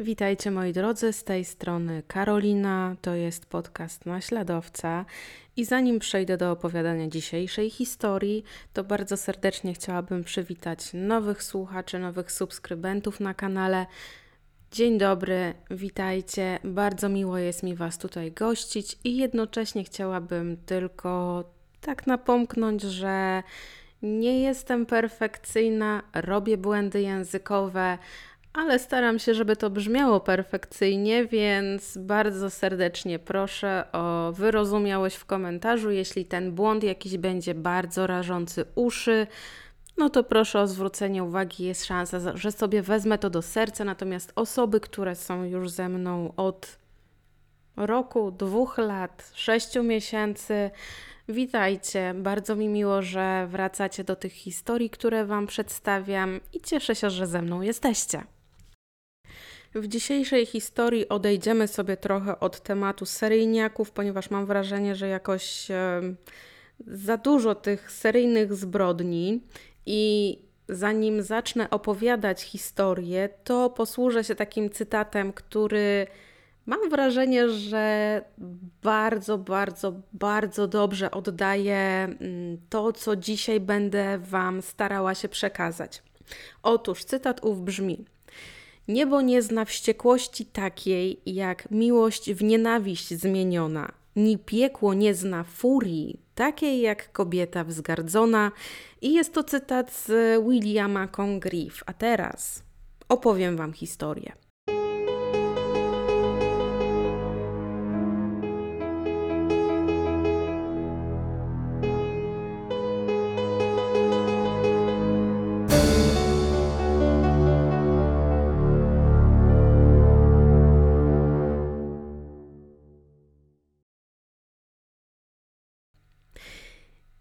Witajcie moi drodzy, z tej strony Karolina, to jest podcast Naśladowca. I zanim przejdę do opowiadania dzisiejszej historii, to bardzo serdecznie chciałabym przywitać nowych słuchaczy, nowych subskrybentów na kanale. Dzień dobry, witajcie, bardzo miło jest mi Was tutaj gościć i jednocześnie chciałabym tylko tak napomknąć, że nie jestem perfekcyjna, robię błędy językowe, ale staram się, żeby to brzmiało perfekcyjnie, więc bardzo serdecznie proszę o wyrozumiałość w komentarzu. Jeśli ten błąd jakiś będzie bardzo rażący uszy, no to proszę o zwrócenie uwagi. Jest szansa, że sobie wezmę to do serca. Natomiast osoby, które są już ze mną od roku, dwóch lat, sześciu miesięcy, Witajcie, bardzo mi miło, że wracacie do tych historii, które Wam przedstawiam i cieszę się, że ze mną jesteście. W dzisiejszej historii odejdziemy sobie trochę od tematu seryjniaków, ponieważ mam wrażenie, że jakoś za dużo tych seryjnych zbrodni i zanim zacznę opowiadać historię, to posłużę się takim cytatem, który mam wrażenie, że bardzo, bardzo, bardzo dobrze oddaje mm, to, co dzisiaj będę Wam starała się przekazać. Otóż cytat ów brzmi: Niebo nie zna wściekłości takiej, jak miłość w nienawiść zmieniona, ni piekło nie zna furii takiej jak kobieta wzgardzona. I jest to cytat z Williama Congreve. A teraz opowiem Wam historię.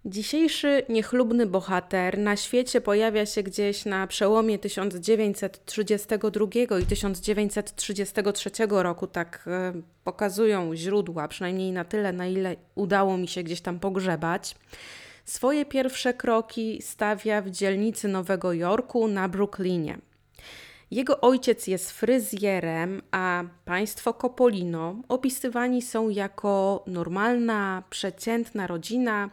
Dzisiejszy niechlubny bohater na świecie pojawia się gdzieś na przełomie 1932 i 1933 roku, tak e, pokazują źródła, przynajmniej na tyle, na ile udało mi się gdzieś tam pogrzebać. Swoje pierwsze kroki stawia w dzielnicy Nowego Jorku na Brooklynie. Jego ojciec jest fryzjerem, a państwo Copolino opisywani są jako normalna, przeciętna rodzina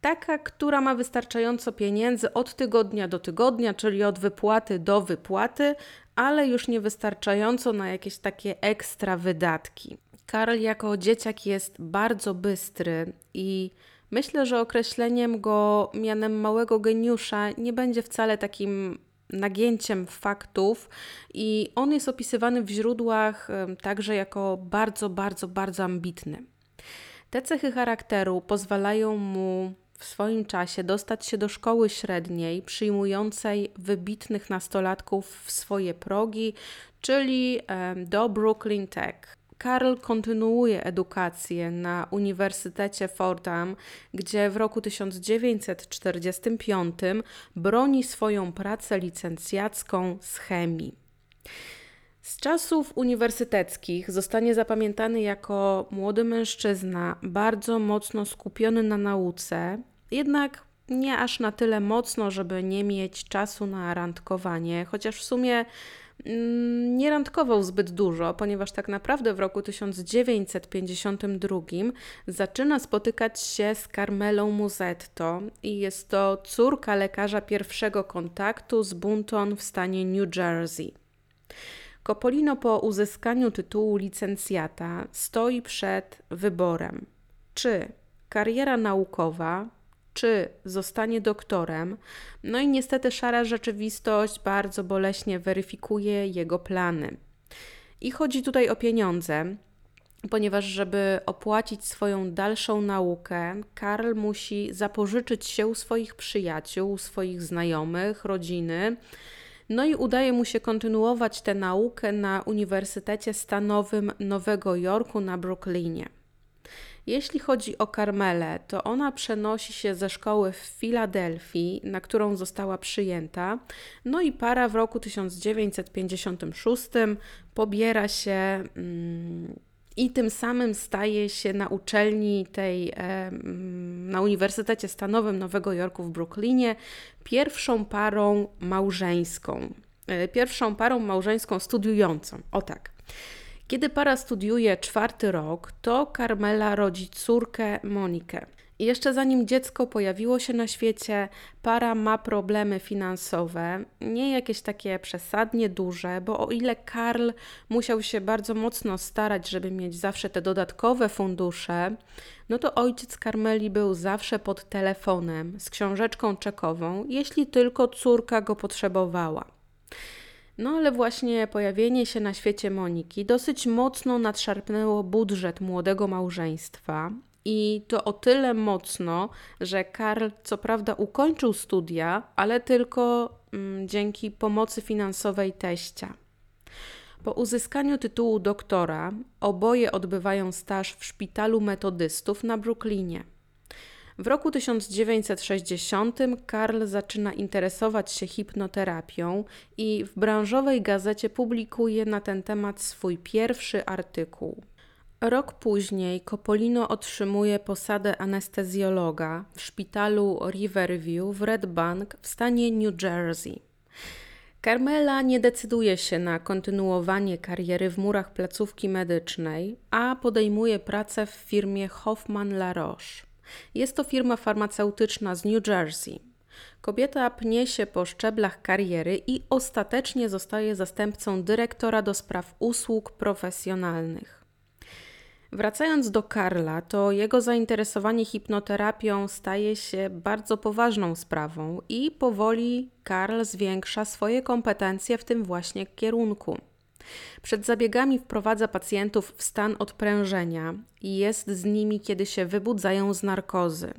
taka, która ma wystarczająco pieniędzy od tygodnia do tygodnia, czyli od wypłaty do wypłaty, ale już nie wystarczająco na jakieś takie ekstra wydatki. Karl jako dzieciak jest bardzo bystry i myślę, że określeniem go mianem małego geniusza nie będzie wcale takim nagięciem faktów i on jest opisywany w źródłach także jako bardzo, bardzo, bardzo ambitny. Te cechy charakteru pozwalają mu w swoim czasie dostać się do szkoły średniej przyjmującej wybitnych nastolatków w swoje progi, czyli do Brooklyn Tech. Karl kontynuuje edukację na Uniwersytecie Fordham, gdzie w roku 1945 broni swoją pracę licencjacką z chemii. Z czasów uniwersyteckich zostanie zapamiętany jako młody mężczyzna, bardzo mocno skupiony na nauce, jednak nie aż na tyle mocno, żeby nie mieć czasu na randkowanie, chociaż w sumie mm, nie randkował zbyt dużo, ponieważ tak naprawdę w roku 1952 zaczyna spotykać się z Carmelą Muzetto i jest to córka lekarza pierwszego kontaktu z Bunton w stanie New Jersey. Copolino po uzyskaniu tytułu licencjata stoi przed wyborem, czy kariera naukowa, czy zostanie doktorem. No i niestety szara rzeczywistość bardzo boleśnie weryfikuje jego plany. I chodzi tutaj o pieniądze, ponieważ żeby opłacić swoją dalszą naukę, Karl musi zapożyczyć się u swoich przyjaciół, u swoich znajomych, rodziny. No i udaje mu się kontynuować tę naukę na Uniwersytecie Stanowym Nowego Jorku na Brooklynie. Jeśli chodzi o Karmelę, to ona przenosi się ze szkoły w Filadelfii, na którą została przyjęta, no i para w roku 1956 pobiera się. Mm, i tym samym staje się na uczelni tej, na Uniwersytecie Stanowym Nowego Jorku w Brooklynie pierwszą parą małżeńską. e, pierwszą parą małżeńską studiującą. O tak. Kiedy para studiuje czwarty rok, to Carmela rodzi córkę Monikę. Jeszcze zanim dziecko pojawiło się na świecie, para ma problemy finansowe, nie jakieś takie przesadnie duże, bo o ile Karl musiał się bardzo mocno starać, żeby mieć zawsze te dodatkowe fundusze, no to ojciec Karmeli był zawsze pod telefonem z książeczką czekową, jeśli tylko córka go potrzebowała. No ale właśnie pojawienie się na świecie Moniki dosyć mocno nadszarpnęło budżet młodego małżeństwa, i to o tyle mocno, że Karl co prawda ukończył studia, ale tylko mm, dzięki pomocy finansowej teścia. Po uzyskaniu tytułu doktora oboje odbywają staż w szpitalu metodystów na Brooklynie. W roku 1960 Karl zaczyna interesować się hipnoterapią i w branżowej gazecie publikuje na ten temat swój pierwszy artykuł. Rok później Copolino otrzymuje posadę anestezjologa w szpitalu Riverview w Red Bank w stanie New Jersey. Carmela nie decyduje się na kontynuowanie kariery w murach placówki medycznej, a podejmuje pracę w firmie Hoffman La Roche. Jest to firma farmaceutyczna z New Jersey. Kobieta pnie się po szczeblach kariery i ostatecznie zostaje zastępcą dyrektora do spraw usług profesjonalnych. Wracając do Karla, to jego zainteresowanie hipnoterapią staje się bardzo poważną sprawą i powoli Karl zwiększa swoje kompetencje w tym właśnie kierunku. Przed zabiegami wprowadza pacjentów w stan odprężenia i jest z nimi, kiedy się wybudzają z narkozy.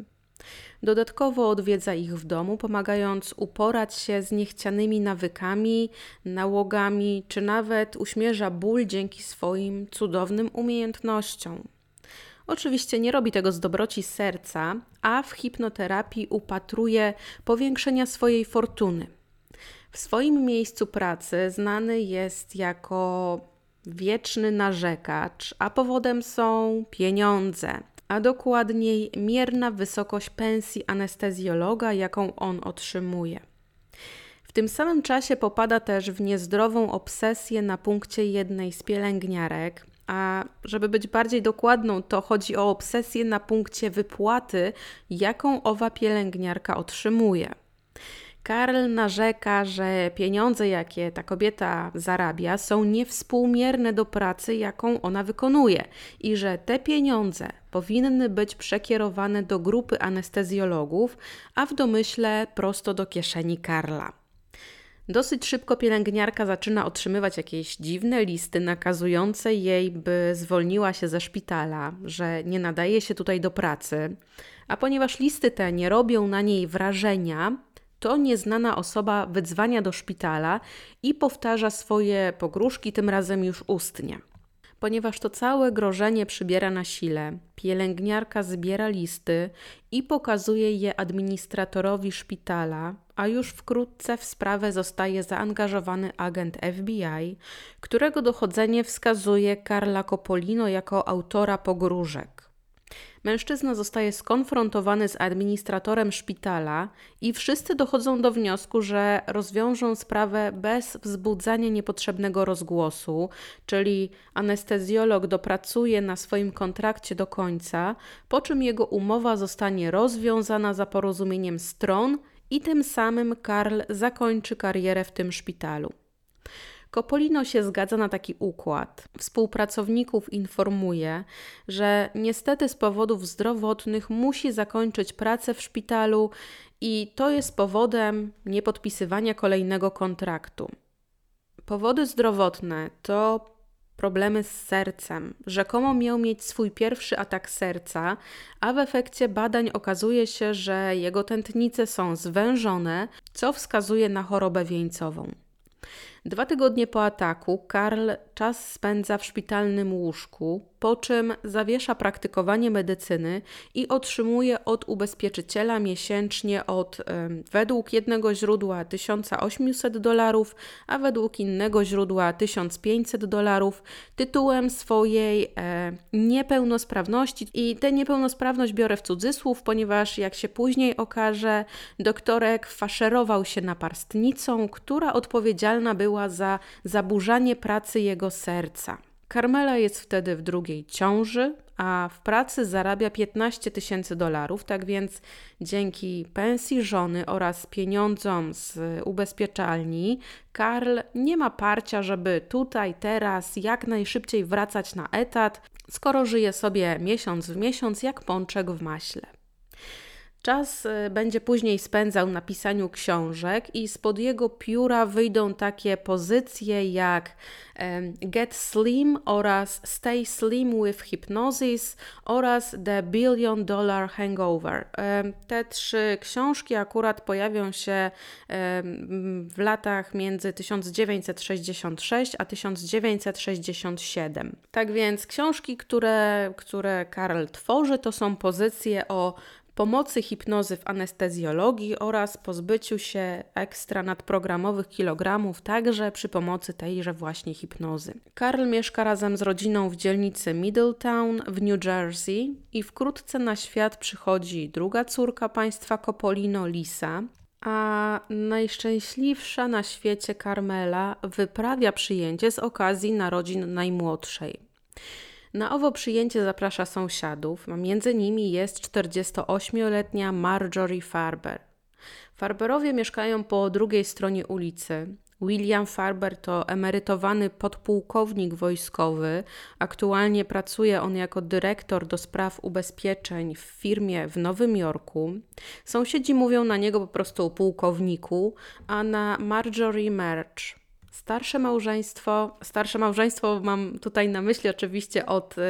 Dodatkowo odwiedza ich w domu, pomagając uporać się z niechcianymi nawykami, nałogami, czy nawet uśmierza ból dzięki swoim cudownym umiejętnościom. Oczywiście nie robi tego z dobroci serca, a w hipnoterapii upatruje powiększenia swojej fortuny. W swoim miejscu pracy znany jest jako wieczny narzekacz, a powodem są pieniądze a dokładniej mierna wysokość pensji anestezjologa, jaką on otrzymuje. W tym samym czasie popada też w niezdrową obsesję na punkcie jednej z pielęgniarek, a żeby być bardziej dokładną, to chodzi o obsesję na punkcie wypłaty, jaką owa pielęgniarka otrzymuje. Karl narzeka, że pieniądze, jakie ta kobieta zarabia, są niewspółmierne do pracy, jaką ona wykonuje, i że te pieniądze powinny być przekierowane do grupy anestezjologów, a w domyśle prosto do kieszeni Karla. Dosyć szybko pielęgniarka zaczyna otrzymywać jakieś dziwne listy nakazujące jej, by zwolniła się ze szpitala, że nie nadaje się tutaj do pracy. A ponieważ listy te nie robią na niej wrażenia, to nieznana osoba wydzwania do szpitala i powtarza swoje pogróżki, tym razem już ustnie. Ponieważ to całe grożenie przybiera na sile, pielęgniarka zbiera listy i pokazuje je administratorowi szpitala, a już wkrótce w sprawę zostaje zaangażowany agent FBI, którego dochodzenie wskazuje Karla Copolino jako autora pogróżek. Mężczyzna zostaje skonfrontowany z administratorem szpitala i wszyscy dochodzą do wniosku, że rozwiążą sprawę bez wzbudzania niepotrzebnego rozgłosu, czyli anestezjolog dopracuje na swoim kontrakcie do końca, po czym jego umowa zostanie rozwiązana za porozumieniem stron i tym samym Karl zakończy karierę w tym szpitalu. Kopolino się zgadza na taki układ. Współpracowników informuje, że niestety z powodów zdrowotnych musi zakończyć pracę w szpitalu i to jest powodem niepodpisywania kolejnego kontraktu. Powody zdrowotne to problemy z sercem. Rzekomo miał mieć swój pierwszy atak serca, a w efekcie badań okazuje się, że jego tętnice są zwężone, co wskazuje na chorobę wieńcową. Dwa tygodnie po ataku Karl czas spędza w szpitalnym łóżku, po czym zawiesza praktykowanie medycyny i otrzymuje od ubezpieczyciela miesięcznie od według jednego źródła 1800 dolarów, a według innego źródła 1500 dolarów tytułem swojej e, niepełnosprawności. I tę niepełnosprawność biorę w cudzysłów, ponieważ jak się później okaże, doktorek faszerował się naparstnicą, która odpowiedzialna była za zaburzanie pracy jego serca. Carmela jest wtedy w drugiej ciąży, a w pracy zarabia 15 tysięcy dolarów, tak więc dzięki pensji żony oraz pieniądzom z ubezpieczalni, Karl nie ma parcia, żeby tutaj, teraz, jak najszybciej wracać na etat, skoro żyje sobie miesiąc w miesiąc jak pączek w maśle. Czas y, będzie później spędzał na pisaniu książek, i spod jego pióra wyjdą takie pozycje jak Get Slim oraz Stay Slim with Hypnosis oraz The Billion Dollar Hangover. Te trzy książki akurat pojawią się w latach między 1966 a 1967. Tak więc książki, które, które Karl tworzy, to są pozycje o pomocy hipnozy w anestezjologii oraz pozbyciu się ekstra nadprogramowych kilogramów także przy pomocy tejże właśnie hipnozy. Karl mieszka razem z rodziną w dzielnicy Middletown w New Jersey i wkrótce na świat przychodzi druga córka państwa Copolino, Lisa, a najszczęśliwsza na świecie Carmela wyprawia przyjęcie z okazji narodzin najmłodszej. Na owo przyjęcie zaprasza sąsiadów, a między nimi jest 48-letnia Marjorie Farber. Farberowie mieszkają po drugiej stronie ulicy. William Farber to emerytowany podpułkownik wojskowy. Aktualnie pracuje on jako dyrektor do spraw ubezpieczeń w firmie w Nowym Jorku. Sąsiedzi mówią na niego po prostu pułkowniku, a na Marjorie Merch. Starsze małżeństwo, starsze małżeństwo mam tutaj na myśli oczywiście od y,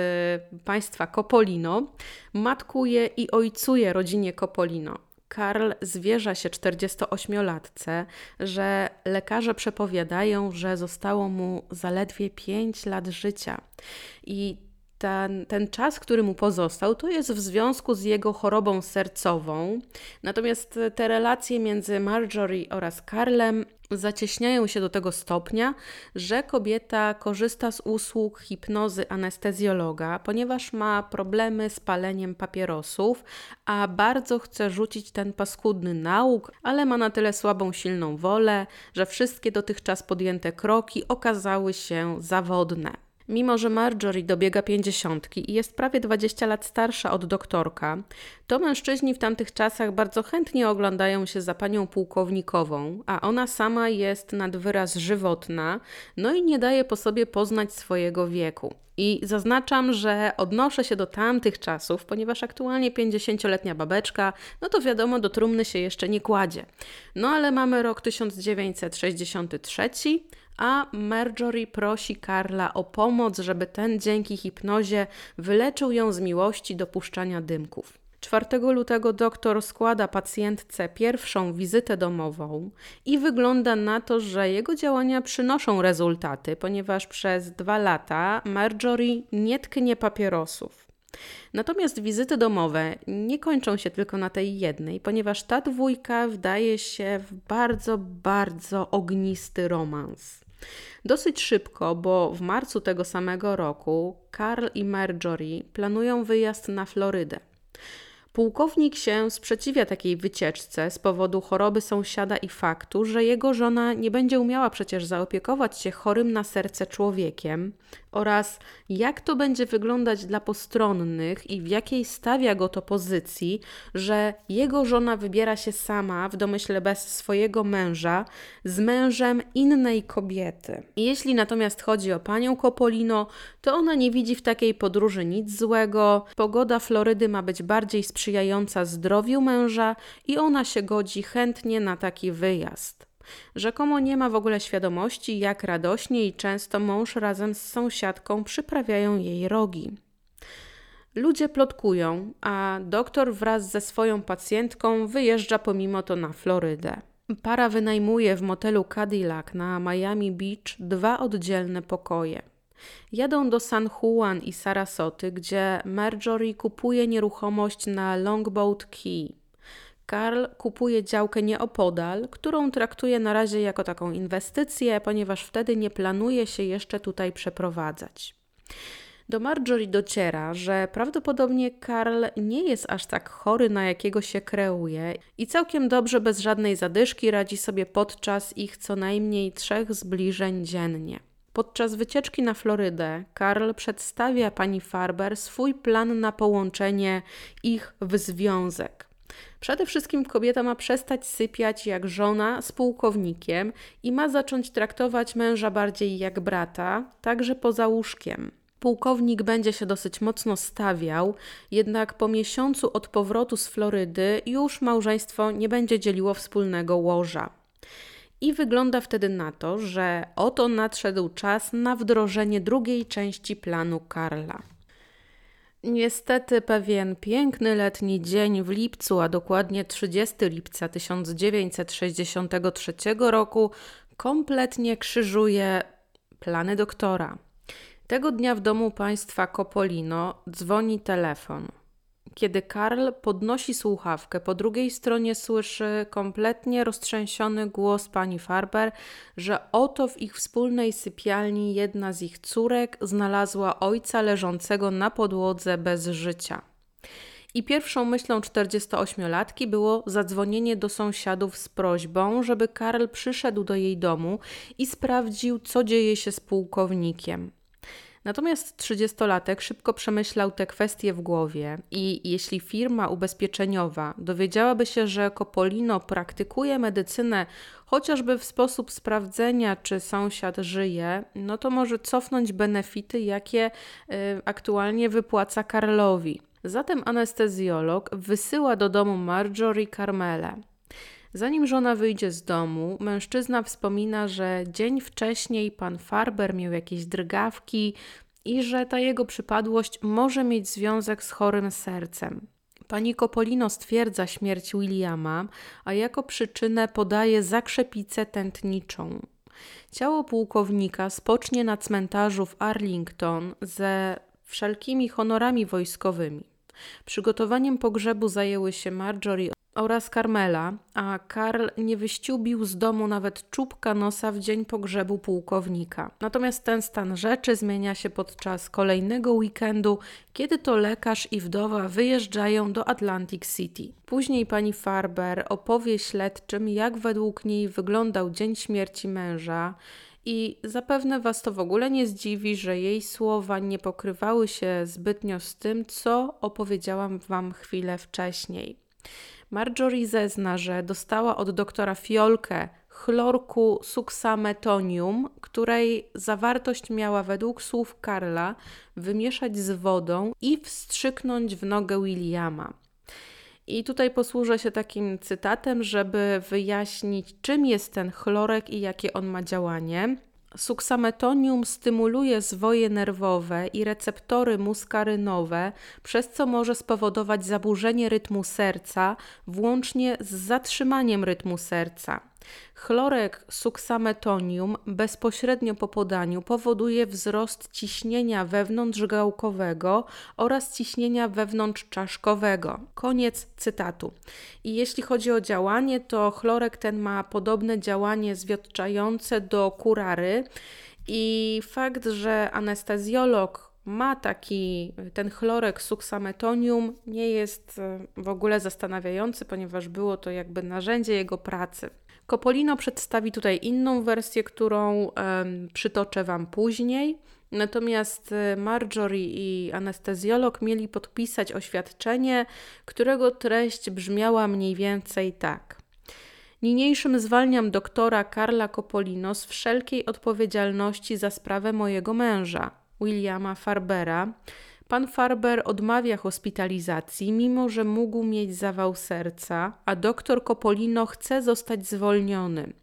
państwa Copolino, matkuje i ojcuje rodzinie Copolino. Karl zwierza się 48-latce, że lekarze przepowiadają, że zostało mu zaledwie 5 lat życia. I ten, ten czas, który mu pozostał, to jest w związku z jego chorobą sercową. Natomiast te relacje między Marjorie oraz Karlem zacieśniają się do tego stopnia, że kobieta korzysta z usług hipnozy anestezjologa, ponieważ ma problemy z paleniem papierosów, a bardzo chce rzucić ten paskudny nauk, ale ma na tyle słabą, silną wolę, że wszystkie dotychczas podjęte kroki okazały się zawodne. Mimo, że Marjorie dobiega pięćdziesiątki i jest prawie 20 lat starsza od doktorka, to mężczyźni w tamtych czasach bardzo chętnie oglądają się za panią pułkownikową, a ona sama jest nad wyraz żywotna, no i nie daje po sobie poznać swojego wieku. I zaznaczam, że odnoszę się do tamtych czasów, ponieważ aktualnie 50-letnia babeczka, no to wiadomo, do trumny się jeszcze nie kładzie. No ale mamy rok 1963, a Marjorie prosi Karla o pomoc, żeby ten dzięki hipnozie wyleczył ją z miłości do puszczania dymków. 4 lutego doktor składa pacjentce pierwszą wizytę domową i wygląda na to, że jego działania przynoszą rezultaty, ponieważ przez dwa lata Marjorie nie tknie papierosów. Natomiast wizyty domowe nie kończą się tylko na tej jednej, ponieważ ta dwójka wdaje się w bardzo, bardzo ognisty romans. Dosyć szybko, bo w marcu tego samego roku Carl i Marjorie planują wyjazd na Florydę. Pułkownik się sprzeciwia takiej wycieczce z powodu choroby sąsiada i faktu, że jego żona nie będzie umiała przecież zaopiekować się chorym na serce człowiekiem, oraz jak to będzie wyglądać dla postronnych i w jakiej stawia go to pozycji, że jego żona wybiera się sama, w domyśle bez swojego męża, z mężem innej kobiety. Jeśli natomiast chodzi o panią Copolino, to ona nie widzi w takiej podróży nic złego. Pogoda Florydy ma być bardziej sprzyjająca zdrowiu męża i ona się godzi chętnie na taki wyjazd. Rzekomo nie ma w ogóle świadomości, jak radośnie i często mąż razem z sąsiadką przyprawiają jej rogi. Ludzie plotkują, a doktor wraz ze swoją pacjentką wyjeżdża pomimo to na Florydę. Para wynajmuje w motelu Cadillac na Miami Beach dwa oddzielne pokoje. Jadą do San Juan i Sarasoty, gdzie Marjorie kupuje nieruchomość na Longboat Key. Karl kupuje działkę nieopodal, którą traktuje na razie jako taką inwestycję, ponieważ wtedy nie planuje się jeszcze tutaj przeprowadzać. Do Marjorie dociera, że prawdopodobnie Karl nie jest aż tak chory, na jakiego się kreuje i całkiem dobrze, bez żadnej zadyszki, radzi sobie podczas ich co najmniej trzech zbliżeń dziennie. Podczas wycieczki na Florydę Karl przedstawia pani Farber swój plan na połączenie ich w związek. Przede wszystkim kobieta ma przestać sypiać jak żona z pułkownikiem i ma zacząć traktować męża bardziej jak brata, także poza łóżkiem. Pułkownik będzie się dosyć mocno stawiał, jednak po miesiącu od powrotu z Florydy już małżeństwo nie będzie dzieliło wspólnego łoża. I wygląda wtedy na to, że oto nadszedł czas na wdrożenie drugiej części planu Karla. Niestety pewien piękny letni dzień w lipcu, a dokładnie 30 lipca 1963 roku, kompletnie krzyżuje plany doktora. Tego dnia w domu państwa Copolino dzwoni telefon. Kiedy Karl podnosi słuchawkę, po drugiej stronie słyszy kompletnie roztrzęsiony głos pani Farber, że oto w ich wspólnej sypialni jedna z ich córek znalazła ojca leżącego na podłodze bez życia. I pierwszą myślą 48-latki było zadzwonienie do sąsiadów z prośbą, żeby Karl przyszedł do jej domu i sprawdził, co dzieje się z pułkownikiem. Natomiast trzydziestolatek szybko przemyślał te kwestie w głowie i jeśli firma ubezpieczeniowa dowiedziałaby się, że Copolino praktykuje medycynę chociażby w sposób sprawdzenia, czy sąsiad żyje, no to może cofnąć benefity, jakie y, aktualnie wypłaca Karlowi. Zatem anestezjolog wysyła do domu Marjorie Carmele. Zanim żona wyjdzie z domu, mężczyzna wspomina, że dzień wcześniej pan Farber miał jakieś drgawki i że ta jego przypadłość może mieć związek z chorym sercem. Pani Copolino stwierdza śmierć Williama, a jako przyczynę podaje zakrzepicę tętniczą. Ciało pułkownika spocznie na cmentarzu w Arlington ze wszelkimi honorami wojskowymi. Przygotowaniem pogrzebu zajęły się Marjorie oraz Carmela, a Karl nie wyściubił z domu nawet czubka nosa w dzień pogrzebu pułkownika. Natomiast ten stan rzeczy zmienia się podczas kolejnego weekendu, kiedy to lekarz i wdowa wyjeżdżają do Atlantic City. Później pani Farber opowie śledczym, jak według niej wyglądał dzień śmierci męża. I zapewne Was to w ogóle nie zdziwi, że jej słowa nie pokrywały się zbytnio z tym, co opowiedziałam Wam chwilę wcześniej. Marjorie zezna, że dostała od doktora fiolkę chlorku suksametonium, której zawartość miała według słów Karla wymieszać z wodą i wstrzyknąć w nogę Williama. I tutaj posłużę się takim cytatem, żeby wyjaśnić, czym jest ten chlorek i jakie on ma działanie. Suksametonium stymuluje zwoje nerwowe i receptory muskarynowe, przez co może spowodować zaburzenie rytmu serca, włącznie z zatrzymaniem rytmu serca. Chlorek suksametonium bezpośrednio po podaniu powoduje wzrost ciśnienia wewnątrzgałkowego oraz ciśnienia wewnątrzczaszkowego. Koniec cytatu. I jeśli chodzi o działanie, to chlorek ten ma podobne działanie zwiotczające do kurary i fakt, że anestezjolog ma taki ten chlorek suksametonium nie jest e, w ogóle zastanawiający, ponieważ było to jakby narzędzie jego pracy. Copolino przedstawi tutaj inną wersję, którą przytoczę Wam później. Natomiast e, Marjorie i anestezjolog mieli podpisać oświadczenie, którego treść brzmiała mniej więcej tak. Niniejszym zwalniam doktora Karla Copolino z wszelkiej odpowiedzialności za sprawę mojego męża, Williama Farbera, Pan Farber odmawia hospitalizacji, mimo że mógł mieć zawał serca, a doktor Copolino chce zostać zwolniony.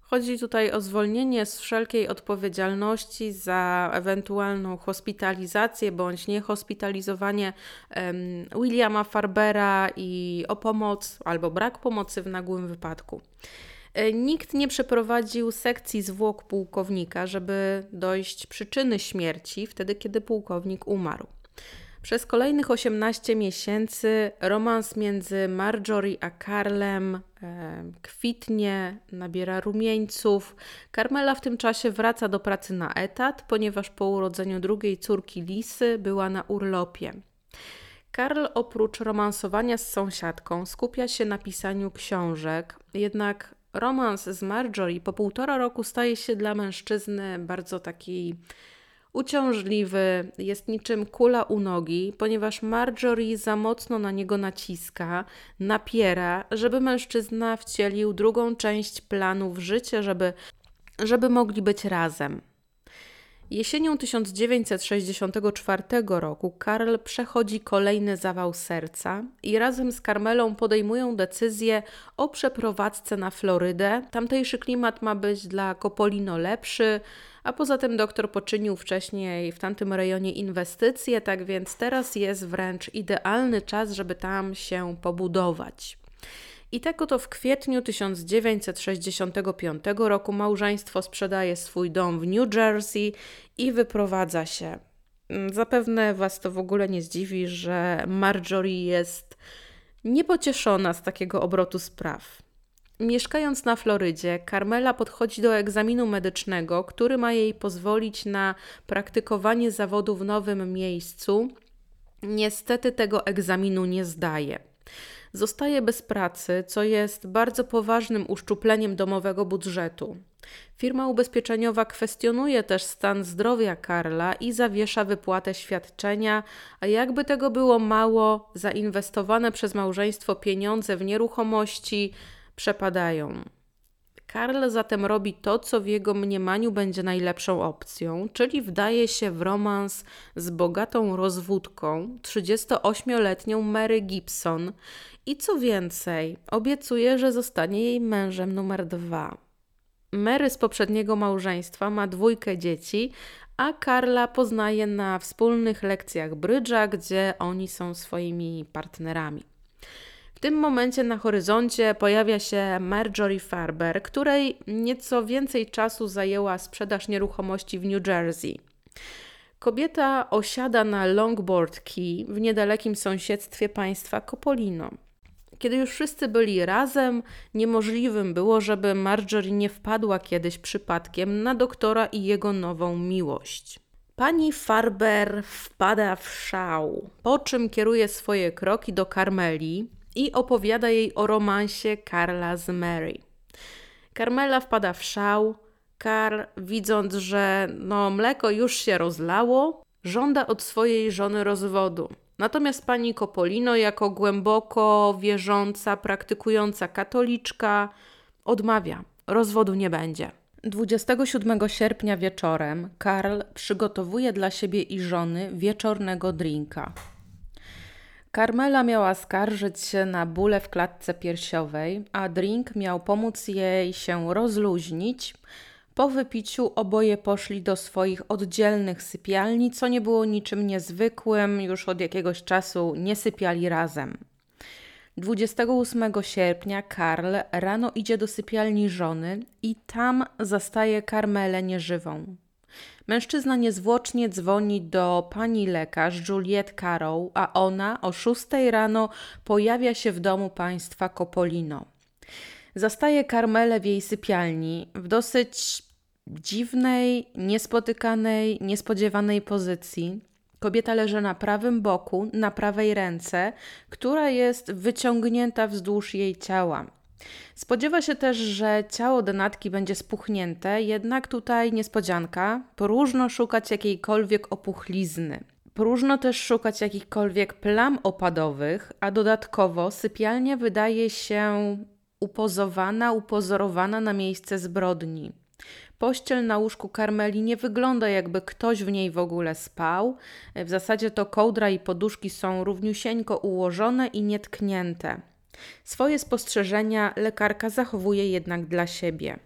Chodzi tutaj o zwolnienie z wszelkiej odpowiedzialności za ewentualną hospitalizację bądź niehospitalizowanie um, Williama Farbera i o pomoc albo brak pomocy w nagłym wypadku. E, nikt nie przeprowadził sekcji zwłok pułkownika, żeby dojść przyczyny śmierci wtedy, kiedy pułkownik umarł. Przez kolejnych 18 miesięcy romans między Marjorie a Karlem e, kwitnie, nabiera rumieńców. Carmela w tym czasie wraca do pracy na etat, ponieważ po urodzeniu drugiej córki Lisy była na urlopie. Karl oprócz romansowania z sąsiadką skupia się na pisaniu książek, jednak romans z Marjorie po półtora roku staje się dla mężczyzny bardzo taki uciążliwy, jest niczym kula u nogi, ponieważ Marjorie za mocno na niego naciska, napiera, żeby mężczyzna wcielił drugą część planu w życie, żeby, żeby mogli być razem. Jesienią 1964 roku Karl przechodzi kolejny zawał serca i razem z Carmelą podejmują decyzję o przeprowadzce na Florydę. Tamtejszy klimat ma być dla Copolino lepszy, a poza tym doktor poczynił wcześniej w tamtym rejonie inwestycje, tak więc teraz jest wręcz idealny czas, żeby tam się pobudować. I tak oto w kwietniu 1965 roku małżeństwo sprzedaje swój dom w New Jersey i wyprowadza się. Mm, zapewne Was to w ogóle nie zdziwi, że Marjorie jest niepocieszona z takiego obrotu spraw. Mieszkając na Florydzie, Carmela podchodzi do egzaminu medycznego, który ma jej pozwolić na praktykowanie zawodu w nowym miejscu. Niestety tego egzaminu nie zdaje. Zostaje bez pracy, co jest bardzo poważnym uszczupleniem domowego budżetu. Firma ubezpieczeniowa kwestionuje też stan zdrowia Karla i zawiesza wypłatę świadczenia, a jakby tego było mało, zainwestowane przez małżeństwo pieniądze w nieruchomości przepadają. Karl zatem robi to, co w jego mniemaniu będzie najlepszą opcją, czyli wdaje się w romans z bogatą rozwódką, 38-letnią Mary Gibson i co więcej, obiecuje, że zostanie jej mężem numer dwa. Mary z poprzedniego małżeństwa ma dwójkę dzieci, a Karla poznaje na wspólnych lekcjach brydża, gdzie oni są swoimi partnerami tym momencie na horyzoncie pojawia się Marjorie Farber, której nieco więcej czasu zajęła sprzedaż nieruchomości w New Jersey. Kobieta osiada na Longboard Key w niedalekim sąsiedztwie państwa Copolino. Kiedy już wszyscy byli razem, niemożliwym było, żeby Marjorie nie wpadła kiedyś przypadkiem na doktora i jego nową miłość. Pani Farber wpada w szał, po czym kieruje swoje kroki do Carmeli, i opowiada jej o romansie Karla z Mary. Carmela wpada w szał. Karl, widząc, że no, mleko już się rozlało, żąda od swojej żony rozwodu. Natomiast pani Copolino, jako głęboko wierząca, praktykująca katoliczka, odmawia. Rozwodu nie będzie. 27 sierpnia wieczorem Karl przygotowuje dla siebie i żony wieczornego drinka. Carmela miała skarżyć się na bóle w klatce piersiowej, a drink miał pomóc jej się rozluźnić. Po wypiciu oboje poszli do swoich oddzielnych sypialni, co nie było niczym niezwykłym, już od jakiegoś czasu nie sypiali razem. 28 sierpnia Karl rano idzie do sypialni żony i tam zastaje Karmelę nieżywą. Mężczyzna niezwłocznie dzwoni do pani lekarz Juliette Carrow, a ona o 6 rano pojawia się w domu państwa Copolino. Zastaje Karmelę w jej sypialni w dosyć dziwnej, niespotykanej, niespodziewanej pozycji. Kobieta leży na prawym boku, na prawej ręce, która jest wyciągnięta wzdłuż jej ciała. Spodziewa się też, że ciało denatki będzie spuchnięte, jednak tutaj niespodzianka, próżno szukać jakiejkolwiek opuchlizny. Próżno też szukać jakichkolwiek plam opadowych, a dodatkowo sypialnia wydaje się upozowana, upozorowana na miejsce zbrodni. Pościel na łóżku Karmeli nie wygląda, jakby ktoś w niej w ogóle spał. W zasadzie to kołdra i poduszki są równiusieńko ułożone i nietknięte. Swoje spostrzeżenia lekarka zachowuje jednak dla siebie.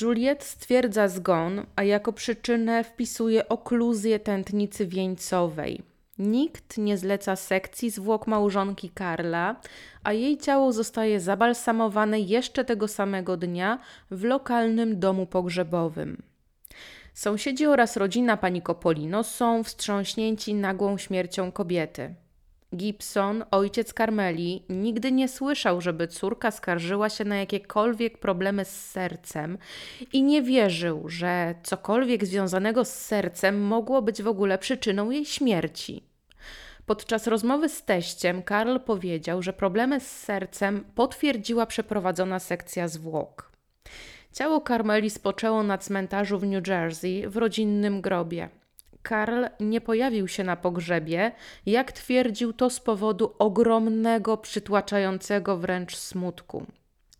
Juliet stwierdza zgon, a jako przyczynę wpisuje okluzję tętnicy wieńcowej. Nikt nie zleca sekcji zwłok małżonki Karla, a jej ciało zostaje zabalsamowane jeszcze tego samego dnia w lokalnym domu pogrzebowym. Sąsiedzi oraz rodzina pani Copolino są wstrząśnięci nagłą śmiercią kobiety. Gibson, ojciec Carmeli, nigdy nie słyszał, żeby córka skarżyła się na jakiekolwiek problemy z sercem i nie wierzył, że cokolwiek związanego z sercem mogło być w ogóle przyczyną jej śmierci. Podczas rozmowy z teściem Karl powiedział, że problemy z sercem potwierdziła przeprowadzona sekcja zwłok. Ciało Carmeli spoczęło na cmentarzu w New Jersey w rodzinnym grobie. Karl nie pojawił się na pogrzebie, jak twierdził to z powodu ogromnego, przytłaczającego wręcz smutku.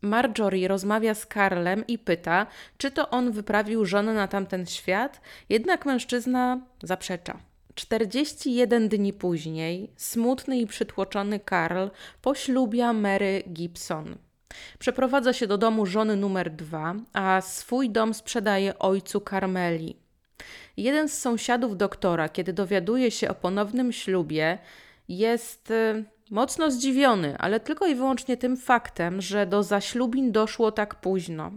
Marjorie rozmawia z Karlem i pyta, czy to on wyprawił żonę na tamten świat, jednak mężczyzna zaprzecza. 41 dni później smutny i przytłoczony Karl poślubia Mary Gibson. Przeprowadza się do domu żony numer dwa, a swój dom sprzedaje ojcu Carmeli. Jeden z sąsiadów doktora, kiedy dowiaduje się o ponownym ślubie, jest y, mocno zdziwiony, ale tylko i wyłącznie tym faktem, że do zaślubin doszło tak późno.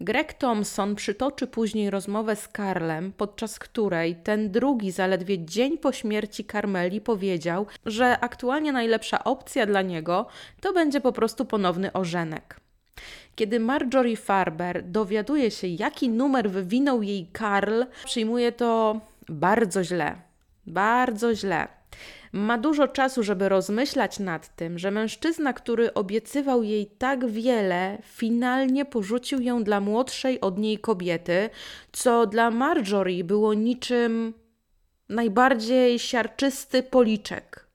Greg Thompson przytoczy później rozmowę z Karlem, podczas której ten drugi, zaledwie dzień po śmierci Carmeli, powiedział, że aktualnie najlepsza opcja dla niego to będzie po prostu ponowny ożenek. Kiedy Marjorie Farber dowiaduje się, jaki numer wywinął jej Karl, przyjmuje to bardzo źle. Bardzo źle. Ma dużo czasu, żeby rozmyślać nad tym, że mężczyzna, który obiecywał jej tak wiele, finalnie porzucił ją dla młodszej od niej kobiety, co dla Marjorie było niczym najbardziej siarczysty policzek.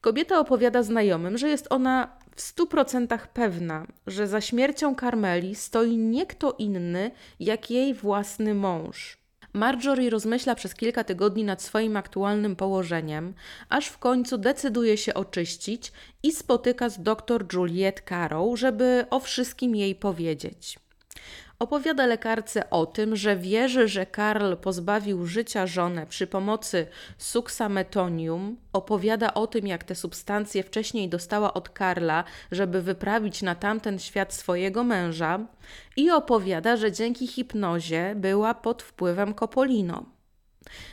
Kobieta opowiada znajomym, że jest ona w stu procentach pewna, że za śmiercią Carmeli stoi nie kto inny, jak jej własny mąż. Marjorie rozmyśla przez kilka tygodni nad swoim aktualnym położeniem, aż w końcu decyduje się oczyścić i spotyka z dr Juliet Carrow, żeby o wszystkim jej powiedzieć. Opowiada lekarce o tym, że wierzy, że Karl pozbawił życia żonę przy pomocy suksametonium. Opowiada o tym, jak te substancje wcześniej dostała od Karla, żeby wyprawić na tamten świat swojego męża. I opowiada, że dzięki hipnozie była pod wpływem Kopolino.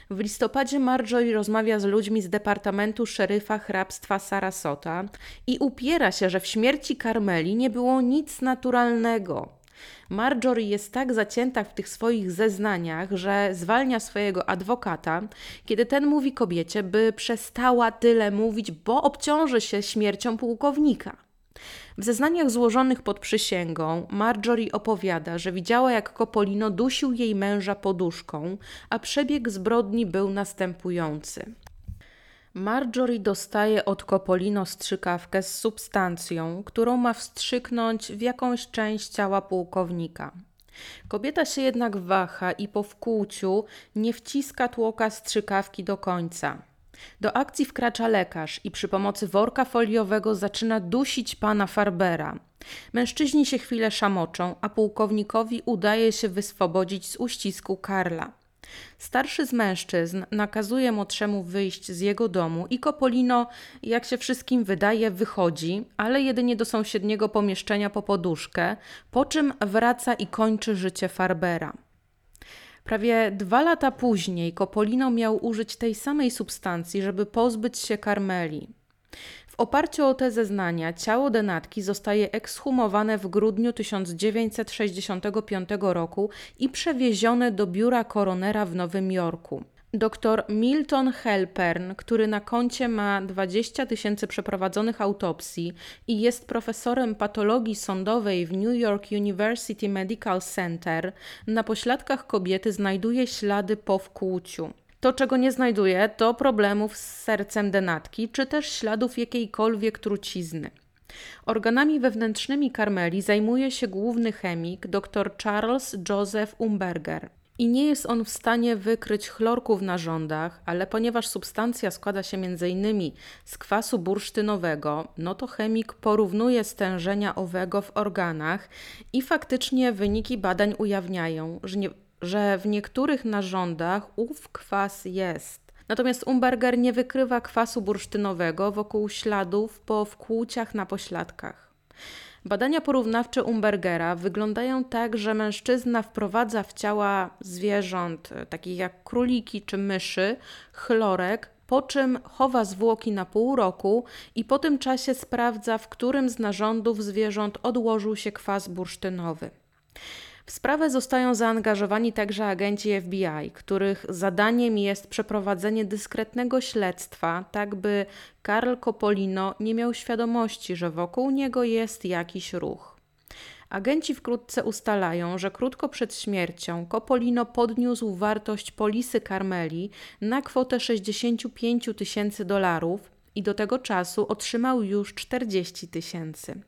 W listopadzie Marjorie rozmawia z ludźmi z Departamentu Szeryfa Hrabstwa Sarasota i upiera się, że w śmierci Karmeli nie było nic naturalnego. Marjorie jest tak zacięta w tych swoich zeznaniach, że zwalnia swojego adwokata, kiedy ten mówi kobiecie, by przestała tyle mówić, bo obciąży się śmiercią pułkownika. W zeznaniach złożonych pod przysięgą Marjorie opowiada, że widziała jak Kopolino dusił jej męża poduszką, a przebieg zbrodni był następujący. Marjorie dostaje od Kopolino strzykawkę z substancją, którą ma wstrzyknąć w jakąś część ciała pułkownika. Kobieta się jednak waha i po wkłuciu nie wciska tłoka strzykawki do końca. Do akcji wkracza lekarz i przy pomocy worka foliowego zaczyna dusić pana Farbera. Mężczyźni się chwilę szamoczą, a pułkownikowi udaje się wyswobodzić z uścisku Karla. Starszy z mężczyzn nakazuje młodszemu wyjść z jego domu i Kopolino, jak się wszystkim wydaje, wychodzi, ale jedynie do sąsiedniego pomieszczenia po poduszkę, po czym wraca i kończy życie Farbera. Prawie dwa lata później Kopolino miał użyć tej samej substancji, żeby pozbyć się Karmeli. Oparciu o te zeznania ciało denatki zostaje ekshumowane w grudniu 1965 roku i przewiezione do biura koronera w Nowym Jorku. Dr Milton Helpern, który na koncie ma 20 tysięcy przeprowadzonych autopsji i jest profesorem patologii sądowej w New York University Medical Center, na pośladkach kobiety znajduje ślady po wkłuciu. To, czego nie znajduje, to problemów z sercem denatki, czy też śladów jakiejkolwiek trucizny. Organami wewnętrznymi karmeli zajmuje się główny chemik dr Charles Joseph Umberger. I nie jest on w stanie wykryć chlorku w narządach, ale ponieważ substancja składa się m.in. z kwasu bursztynowego, no to chemik porównuje stężenia owego w organach i faktycznie wyniki badań ujawniają, że, nie, że w niektórych narządach ów kwas jest. Natomiast Umberger nie wykrywa kwasu bursztynowego wokół śladów po wkłuciach na pośladkach. Badania porównawcze Umbergera wyglądają tak, że mężczyzna wprowadza w ciała zwierząt, takich jak króliki czy myszy, chlorek, po czym chowa zwłoki na pół roku i po tym czasie sprawdza, w którym z narządów zwierząt odłożył się kwas bursztynowy. W sprawę zostają zaangażowani także agenci FBI, których zadaniem jest przeprowadzenie dyskretnego śledztwa, tak by Karl Copolino nie miał świadomości, że wokół niego jest jakiś ruch. Agenci wkrótce ustalają, że krótko przed śmiercią Copolino podniósł wartość polisy Carmeli na kwotę 65 tysięcy dolarów i do tego czasu otrzymał już 40 tysięcy.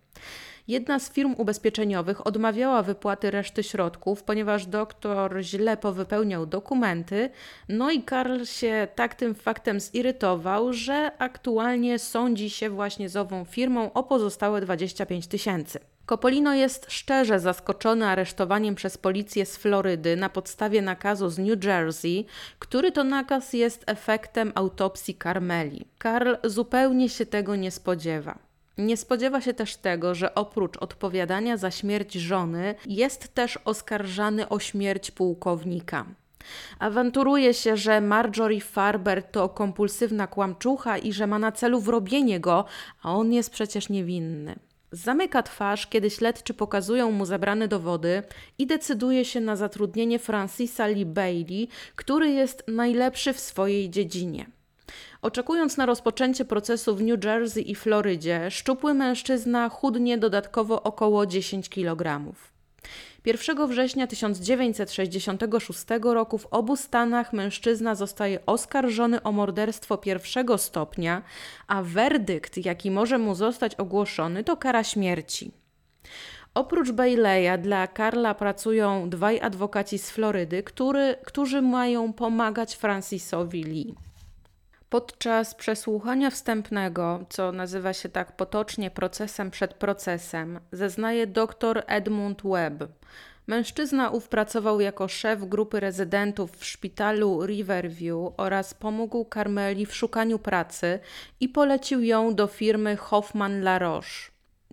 Jedna z firm ubezpieczeniowych odmawiała wypłaty reszty środków, ponieważ doktor źle powypełniał dokumenty, no i Karl się tak tym faktem zirytował, że aktualnie sądzi się właśnie z ową firmą o pozostałe 25 tysięcy. Copolino jest szczerze zaskoczony aresztowaniem przez policję z Florydy na podstawie nakazu z New Jersey, który to nakaz jest efektem autopsji Carmeli. Karl zupełnie się tego nie spodziewa. Nie spodziewa się też tego, że oprócz odpowiadania za śmierć żony, jest też oskarżany o śmierć pułkownika. Awanturuje się, że Marjorie Farber to kompulsywna kłamczucha i że ma na celu wrobienie go, a on jest przecież niewinny. Zamyka twarz, kiedy śledczy pokazują mu zabrane dowody i decyduje się na zatrudnienie Francisa Lee Bailey, który jest najlepszy w swojej dziedzinie. Oczekując na rozpoczęcie procesu w New Jersey i Florydzie, szczupły mężczyzna chudnie dodatkowo około 10 kg. 1 września 1966 roku w obu Stanach mężczyzna zostaje oskarżony o morderstwo pierwszego stopnia, a werdykt, jaki może mu zostać ogłoszony, to kara śmierci. Oprócz Baileya dla Karla pracują dwaj adwokaci z Florydy, który, którzy mają pomagać Francisowi Lee. Podczas przesłuchania wstępnego, co nazywa się tak potocznie procesem przed procesem, zeznaje dr Edmund Webb. Mężczyzna ów pracował jako szef grupy rezydentów w szpitalu Riverview oraz pomógł Carmeli w szukaniu pracy i polecił ją do firmy Hoffman La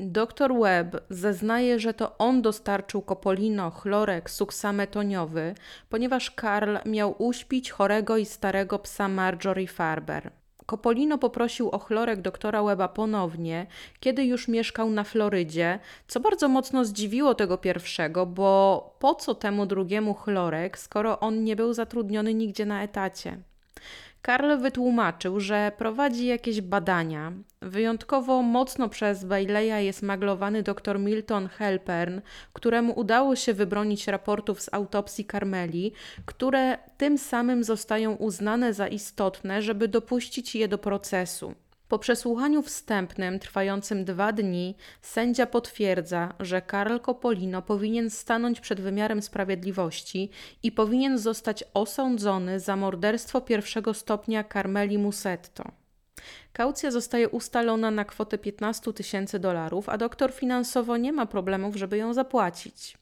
Dr Webb zeznaje, że to on dostarczył Kopolino chlorek suksametoniowy, ponieważ Karl miał uśpić chorego i starego psa Marjorie Farber. Kopolino poprosił o chlorek doktora Weba ponownie, kiedy już mieszkał na Florydzie, co bardzo mocno zdziwiło tego pierwszego, bo po co temu drugiemu chlorek, skoro on nie był zatrudniony nigdzie na etacie? Karl wytłumaczył, że prowadzi jakieś badania. Wyjątkowo mocno przez Baileya jest maglowany dr Milton Helpern, któremu udało się wybronić raportów z autopsji Carmeli, które tym samym zostają uznane za istotne, żeby dopuścić je do procesu. Po przesłuchaniu wstępnym trwającym dwa dni, sędzia potwierdza, że Karl Copolino powinien stanąć przed wymiarem sprawiedliwości i powinien zostać osądzony za morderstwo pierwszego stopnia Carmeli Musetto. Kaucja zostaje ustalona na kwotę 15 tysięcy dolarów, a doktor finansowo nie ma problemów, żeby ją zapłacić.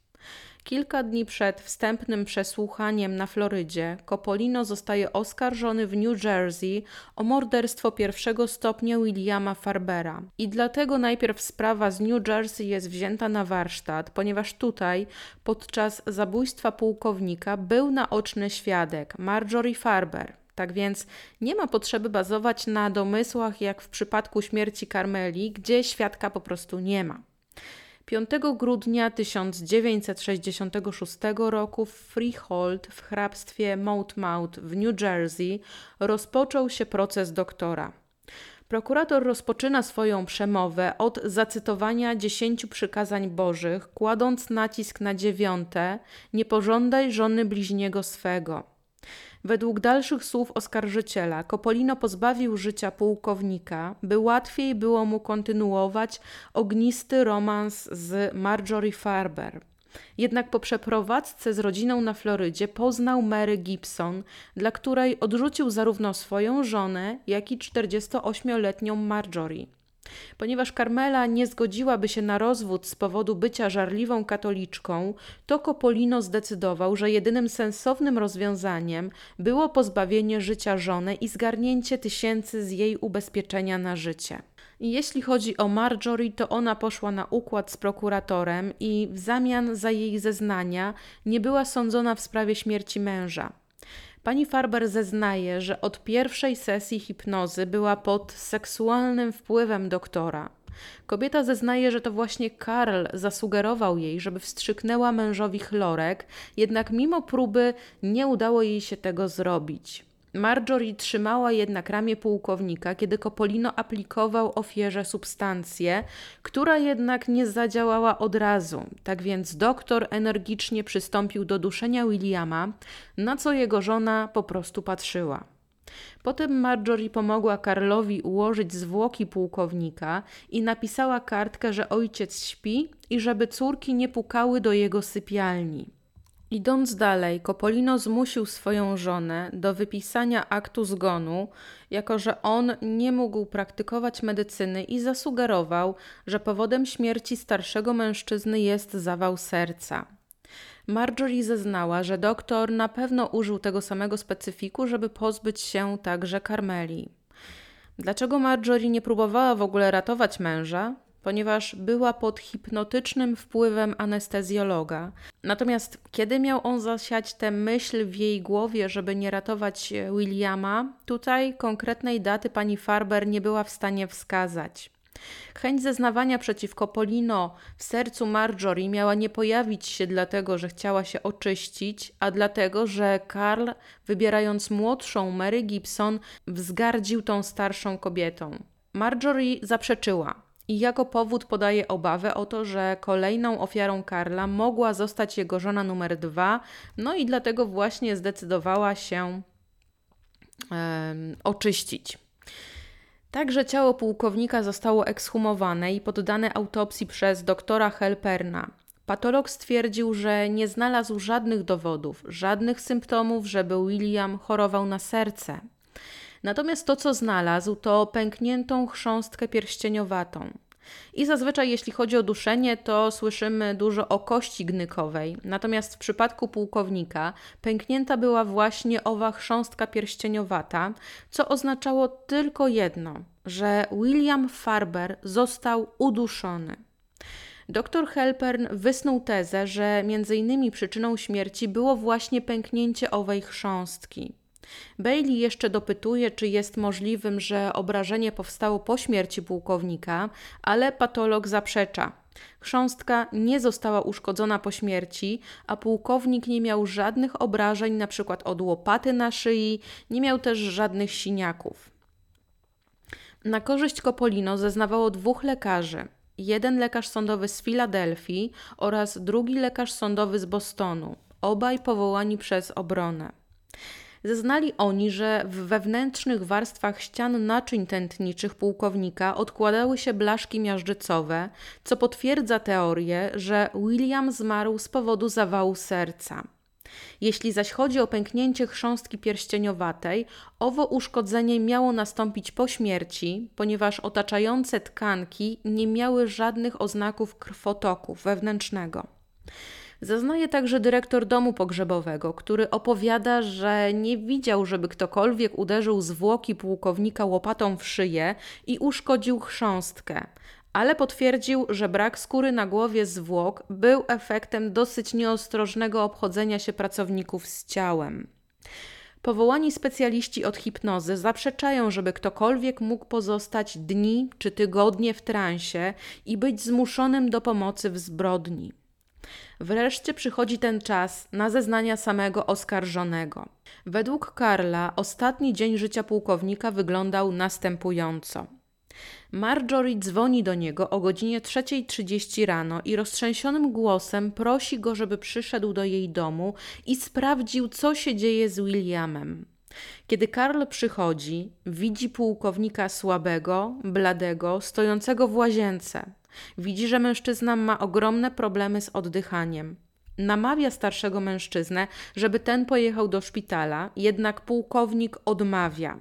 Kilka dni przed wstępnym przesłuchaniem na Florydzie, Copolino zostaje oskarżony w New Jersey o morderstwo pierwszego stopnia Williama Farbera. I dlatego najpierw sprawa z New Jersey jest wzięta na warsztat, ponieważ tutaj podczas zabójstwa pułkownika był naoczny świadek Marjorie Farber. Tak więc nie ma potrzeby bazować na domysłach, jak w przypadku śmierci Carmeli, gdzie świadka po prostu nie ma. 5 grudnia 1966 roku w Freehold w hrabstwie Monmouth w New Jersey rozpoczął się proces doktora. Prokurator rozpoczyna swoją przemowę od zacytowania dziesięciu przykazań bożych, kładąc nacisk na dziewiąte: Nie pożądaj żony bliźniego swego. Według dalszych słów oskarżyciela, Kopolino pozbawił życia pułkownika, by łatwiej było mu kontynuować ognisty romans z Marjorie Farber. Jednak po przeprowadzce z rodziną na Florydzie poznał Mary Gibson, dla której odrzucił zarówno swoją żonę, jak i 48-letnią Marjorie. Ponieważ Carmela nie zgodziłaby się na rozwód z powodu bycia żarliwą katoliczką, to Copolino zdecydował, że jedynym sensownym rozwiązaniem było pozbawienie życia żony i zgarnięcie tysięcy z jej ubezpieczenia na życie. Jeśli chodzi o Marjorie, to ona poszła na układ z prokuratorem i w zamian za jej zeznania nie była sądzona w sprawie śmierci męża. Pani Farber zeznaje, że od pierwszej sesji hipnozy była pod seksualnym wpływem doktora. Kobieta zeznaje, że to właśnie Karl zasugerował jej, żeby wstrzyknęła mężowi chlorek, jednak mimo próby nie udało jej się tego zrobić. Marjorie trzymała jednak ramię pułkownika, kiedy Copolino aplikował ofierze substancję, która jednak nie zadziałała od razu. Tak więc doktor energicznie przystąpił do duszenia Williama, na co jego żona po prostu patrzyła. Potem Marjorie pomogła Karlowi ułożyć zwłoki pułkownika i napisała kartkę, że ojciec śpi i żeby córki nie pukały do jego sypialni. Idąc dalej, Kopolino zmusił swoją żonę do wypisania aktu zgonu, jako że on nie mógł praktykować medycyny i zasugerował, że powodem śmierci starszego mężczyzny jest zawał serca. Marjorie zeznała, że doktor na pewno użył tego samego specyfiku, żeby pozbyć się także Karmeli. Dlaczego Marjorie nie próbowała w ogóle ratować męża? Ponieważ była pod hipnotycznym wpływem anestezjologa. Natomiast kiedy miał on zasiać tę myśl w jej głowie, żeby nie ratować Williama, tutaj konkretnej daty pani Farber nie była w stanie wskazać. Chęć zeznawania przeciwko Polino w sercu Marjorie miała nie pojawić się dlatego, że chciała się oczyścić, a dlatego, że Karl, wybierając młodszą Mary Gibson, wzgardził tą starszą kobietą. Marjorie zaprzeczyła. I jako powód podaje obawę o to, że kolejną ofiarą Karla mogła zostać jego żona numer dwa, no i dlatego właśnie zdecydowała się oczyścić. Także ciało pułkownika zostało ekshumowane i poddane autopsji przez doktora Helperna. Patolog stwierdził, że nie znalazł żadnych dowodów, żadnych symptomów, żeby William chorował na serce. Natomiast to, co znalazł, to pękniętą chrząstkę pierścieniowatą. I zazwyczaj, jeśli chodzi o duszenie, to słyszymy dużo o kości gnykowej. Natomiast w przypadku pułkownika pęknięta była właśnie owa chrząstka pierścieniowata, co oznaczało tylko jedno, że William Farber został uduszony. Dr Helpern wysnuł tezę, że między innymi przyczyną śmierci było właśnie pęknięcie owej chrząstki. Bailey jeszcze dopytuje, czy jest możliwym, że obrażenie powstało po śmierci pułkownika, ale patolog zaprzecza. Chrząstka nie została uszkodzona po śmierci, a pułkownik nie miał żadnych obrażeń, np. od łopaty na szyi, nie miał też żadnych siniaków. Na korzyść Kopolino zeznawało dwóch lekarzy. Jeden lekarz sądowy z Filadelfii oraz drugi lekarz sądowy z Bostonu, obaj powołani przez obronę. Zeznali oni, że w wewnętrznych warstwach ścian naczyń tętniczych pułkownika odkładały się blaszki miażdżycowe, co potwierdza teorię, że William zmarł z powodu zawału serca. Jeśli zaś chodzi o pęknięcie chrząstki pierścieniowatej, owo uszkodzenie miało nastąpić po śmierci, ponieważ otaczające tkanki nie miały żadnych oznaków krwotoku wewnętrznego. Zaznaje także dyrektor domu pogrzebowego, który opowiada, że nie widział, żeby ktokolwiek uderzył zwłoki pułkownika łopatą w szyję i uszkodził chrząstkę, ale potwierdził, że brak skóry na głowie zwłok był efektem dosyć nieostrożnego obchodzenia się pracowników z ciałem. Powołani specjaliści od hipnozy zaprzeczają, żeby ktokolwiek mógł pozostać dni czy tygodnie w transie i być zmuszonym do pomocy w zbrodni. Wreszcie przychodzi ten czas na zeznania samego oskarżonego. Według Karla ostatni dzień życia pułkownika wyglądał następująco. Marjorie dzwoni do niego o godzinie 3.30 rano i roztrzęsionym głosem prosi go, żeby przyszedł do jej domu i sprawdził, co się dzieje z Williamem. Kiedy Karl przychodzi, widzi pułkownika słabego, bladego, stojącego w łazience. Widzi, że mężczyzna ma ogromne problemy z oddychaniem. Namawia starszego mężczyznę, żeby ten pojechał do szpitala, jednak pułkownik odmawia.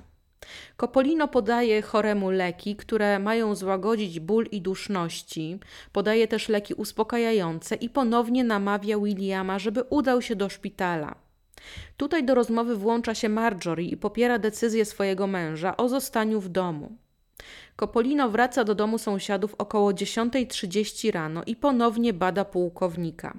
Kopolino podaje choremu leki, które mają złagodzić ból i duszności. Podaje też leki uspokajające i ponownie namawia Williama, żeby udał się do szpitala. Tutaj do rozmowy włącza się Marjorie i popiera decyzję swojego męża o zostaniu w domu. Kopolino wraca do domu sąsiadów około 10.30 rano i ponownie bada pułkownika.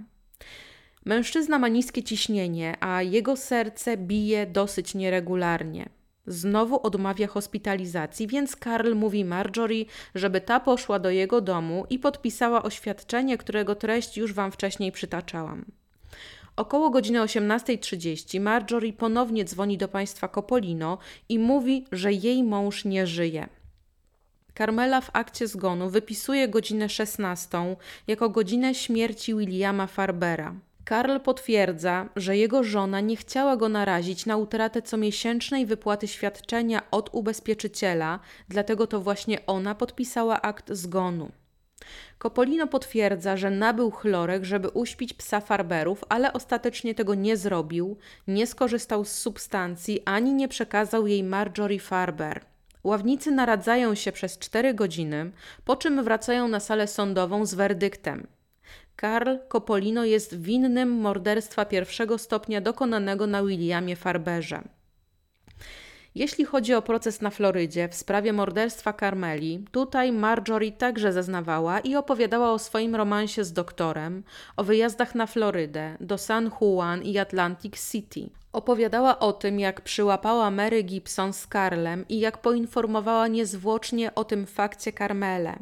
Mężczyzna ma niskie ciśnienie, a jego serce bije dosyć nieregularnie. Znowu odmawia hospitalizacji, więc Karl mówi Marjorie, żeby ta poszła do jego domu i podpisała oświadczenie, którego treść już wam wcześniej przytaczałam. Około godziny 18.30 Marjorie ponownie dzwoni do państwa Copolino i mówi, że jej mąż nie żyje. Carmela w akcie zgonu wypisuje godzinę 16 jako godzinę śmierci Williama Farbera. Karl potwierdza, że jego żona nie chciała go narazić na utratę comiesięcznej wypłaty świadczenia od ubezpieczyciela, dlatego to właśnie ona podpisała akt zgonu. Kopolino potwierdza, że nabył chlorek, żeby uśpić psa farberów, ale ostatecznie tego nie zrobił, nie skorzystał z substancji ani nie przekazał jej Marjorie Farber. Ławnicy naradzają się przez cztery godziny, po czym wracają na salę sądową z werdyktem. Karl Copolino jest winnym morderstwa pierwszego stopnia dokonanego na Williamie Farberze. Jeśli chodzi o proces na Florydzie w sprawie morderstwa Carmeli, tutaj Marjorie także zeznawała i opowiadała o swoim romansie z doktorem, o wyjazdach na Florydę, do San Juan i Atlantic City. Opowiadała o tym, jak przyłapała Mary Gibson z Karlem i jak poinformowała niezwłocznie o tym fakcie Carmele.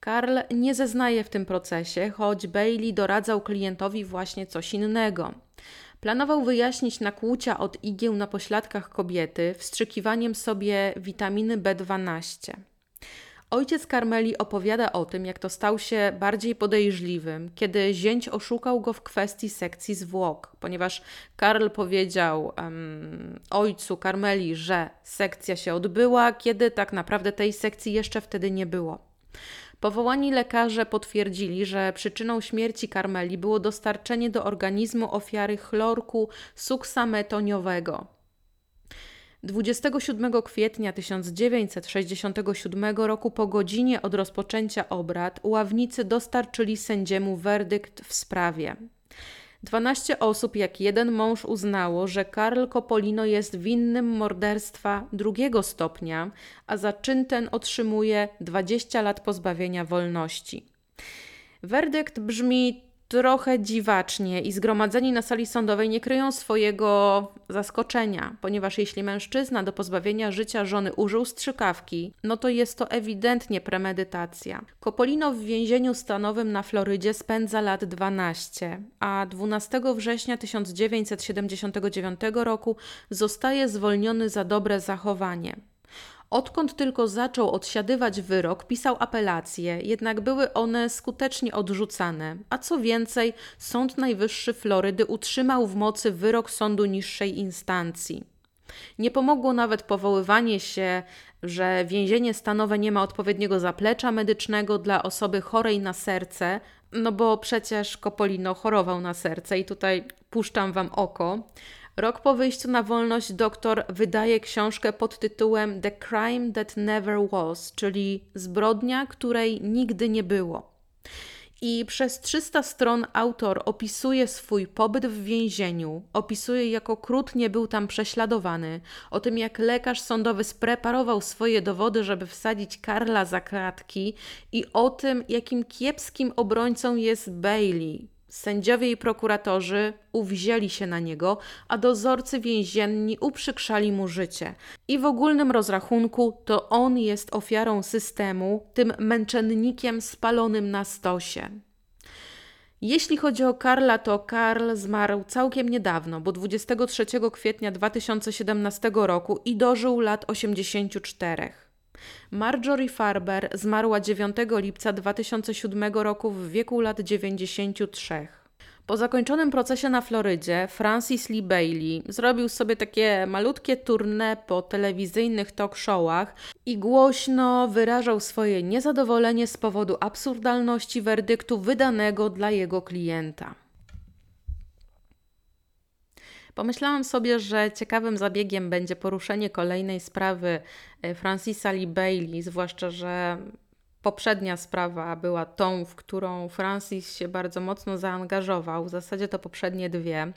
Karl nie zeznaje w tym procesie, choć Bailey doradzał klientowi właśnie coś innego. Planował wyjaśnić nakłucia od igieł na pośladkach kobiety wstrzykiwaniem sobie witaminy B12. Ojciec Karmeli opowiada o tym, jak to stał się bardziej podejrzliwym, kiedy zięć oszukał go w kwestii sekcji zwłok, ponieważ Karl powiedział um, ojcu Karmeli, że sekcja się odbyła, kiedy tak naprawdę tej sekcji jeszcze wtedy nie było. Powołani lekarze potwierdzili, że przyczyną śmierci Karmeli było dostarczenie do organizmu ofiary chlorku suksametoniowego. 27 kwietnia 1967 roku po godzinie od rozpoczęcia obrad ławnicy dostarczyli sędziemu werdykt w sprawie. 12 osób jak jeden mąż uznało, że Karl Copolino jest winnym morderstwa drugiego stopnia, a za czyn ten otrzymuje 20 lat pozbawienia wolności. Werdykt brzmi trochę dziwacznie i zgromadzeni na sali sądowej nie kryją swojego zaskoczenia, ponieważ jeśli mężczyzna do pozbawienia życia żony użył strzykawki, no to jest to ewidentnie premedytacja. Kopolino w więzieniu stanowym na Florydzie spędza lat 12, a 12 września 1979 roku zostaje zwolniony za dobre zachowanie. Odkąd tylko zaczął odsiadywać wyrok, pisał apelacje, jednak były one skutecznie odrzucane. A co więcej, Sąd Najwyższy Florydy utrzymał w mocy wyrok sądu niższej instancji. Nie pomogło nawet powoływanie się, że więzienie stanowe nie ma odpowiedniego zaplecza medycznego dla osoby chorej na serce, no bo przecież Kopolino chorował na serce i tutaj puszczam wam oko. Rok po wyjściu na wolność doktor wydaje książkę pod tytułem The Crime That Never Was, czyli Zbrodnia, której nigdy nie było. I przez 300 stron autor opisuje swój pobyt w więzieniu, opisuje jak okrutnie był tam prześladowany, o tym jak lekarz sądowy spreparował swoje dowody, żeby wsadzić Karla za kratki i o tym, jakim kiepskim obrońcą jest Bailey, Sędziowie i prokuratorzy uwzięli się na niego, a dozorcy więzienni uprzykrzali mu życie. I w ogólnym rozrachunku to on jest ofiarą systemu, tym męczennikiem spalonym na stosie. Jeśli chodzi o Karla, to Karl zmarł całkiem niedawno, bo 23 kwietnia 2017 roku i dożył lat 84. Marjorie Farber zmarła 9 lipca 2007 roku w wieku lat 93. Po zakończonym procesie na Florydzie, Francis Lee Bailey zrobił sobie takie malutkie tournée po telewizyjnych talk showach i głośno wyrażał swoje niezadowolenie z powodu absurdalności werdyktu wydanego dla jego klienta. Pomyślałam sobie, że ciekawym zabiegiem będzie poruszenie kolejnej sprawy e, Francisa Lee Bailey, zwłaszcza, że poprzednia sprawa była tą, w którą Francis się bardzo mocno zaangażował, w zasadzie to poprzednie dwie.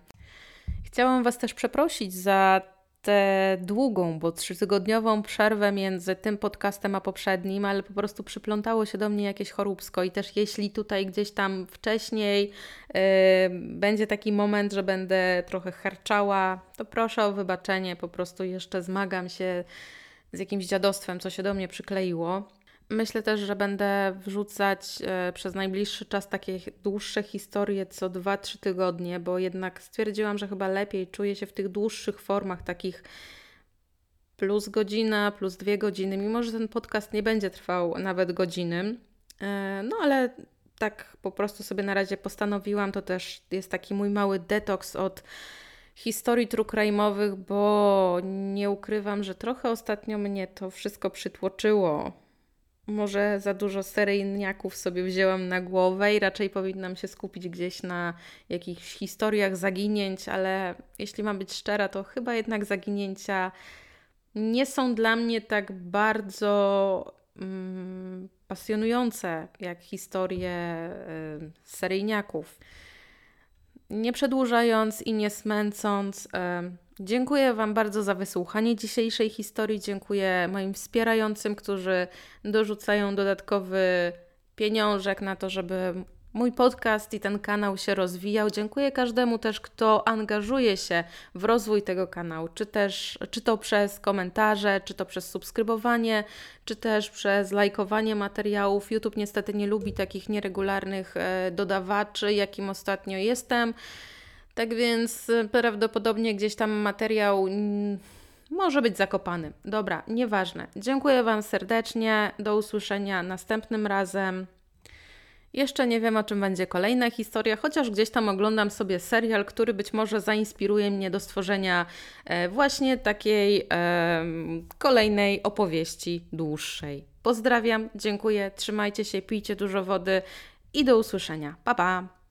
Chciałam Was też przeprosić za tę długą, bo trzytygodniową przerwę między tym podcastem a poprzednim, ale po prostu przyplątało się do mnie jakieś choróbsko i też jeśli tutaj gdzieś tam wcześniej yy, będzie taki moment, że będę trochę harczała, to proszę o wybaczenie, po prostu jeszcze zmagam się z jakimś dziadostwem, co się do mnie przykleiło. Myślę też, że będę wrzucać e, przez najbliższy czas takie dłuższe historie co 2-3 tygodnie, bo jednak stwierdziłam, że chyba lepiej czuję się w tych dłuższych formach, takich plus godzina, plus dwie godziny, mimo że ten podcast nie będzie trwał nawet godziny. E, no ale tak po prostu sobie na razie postanowiłam, to też jest taki mój mały detoks od historii true crime'owych, bo nie ukrywam, że trochę ostatnio mnie to wszystko przytłoczyło może za dużo seryjniaków sobie wzięłam na głowę i raczej powinnam się skupić gdzieś na jakichś historiach zaginięć, ale jeśli mam być szczera, to chyba jednak zaginięcia nie są dla mnie tak bardzo mm, pasjonujące jak historie y, seryjniaków. Nie przedłużając i nie smęcąc, y, Dziękuję Wam bardzo za wysłuchanie dzisiejszej historii. Dziękuję moim wspierającym, którzy dorzucają dodatkowy pieniążek na to, żeby mój podcast i ten kanał się rozwijał. Dziękuję każdemu też, kto angażuje się w rozwój tego kanału, czy też czy to przez komentarze, czy to przez subskrybowanie, czy też przez lajkowanie materiałów. YouTube niestety nie lubi takich nieregularnych e, dodawaczy, jakim ostatnio jestem. Tak więc y, prawdopodobnie gdzieś tam materiał może być zakopany. Dobra, nieważne. Dziękuję Wam serdecznie. Do usłyszenia następnym razem. Jeszcze nie wiem, o czym będzie kolejna historia, chociaż gdzieś tam oglądam sobie serial, który być może zainspiruje mnie do stworzenia e, właśnie takiej kolejnej opowieści dłuższej. Pozdrawiam, dziękuję, trzymajcie się, pijcie dużo wody i do usłyszenia. Pa pa!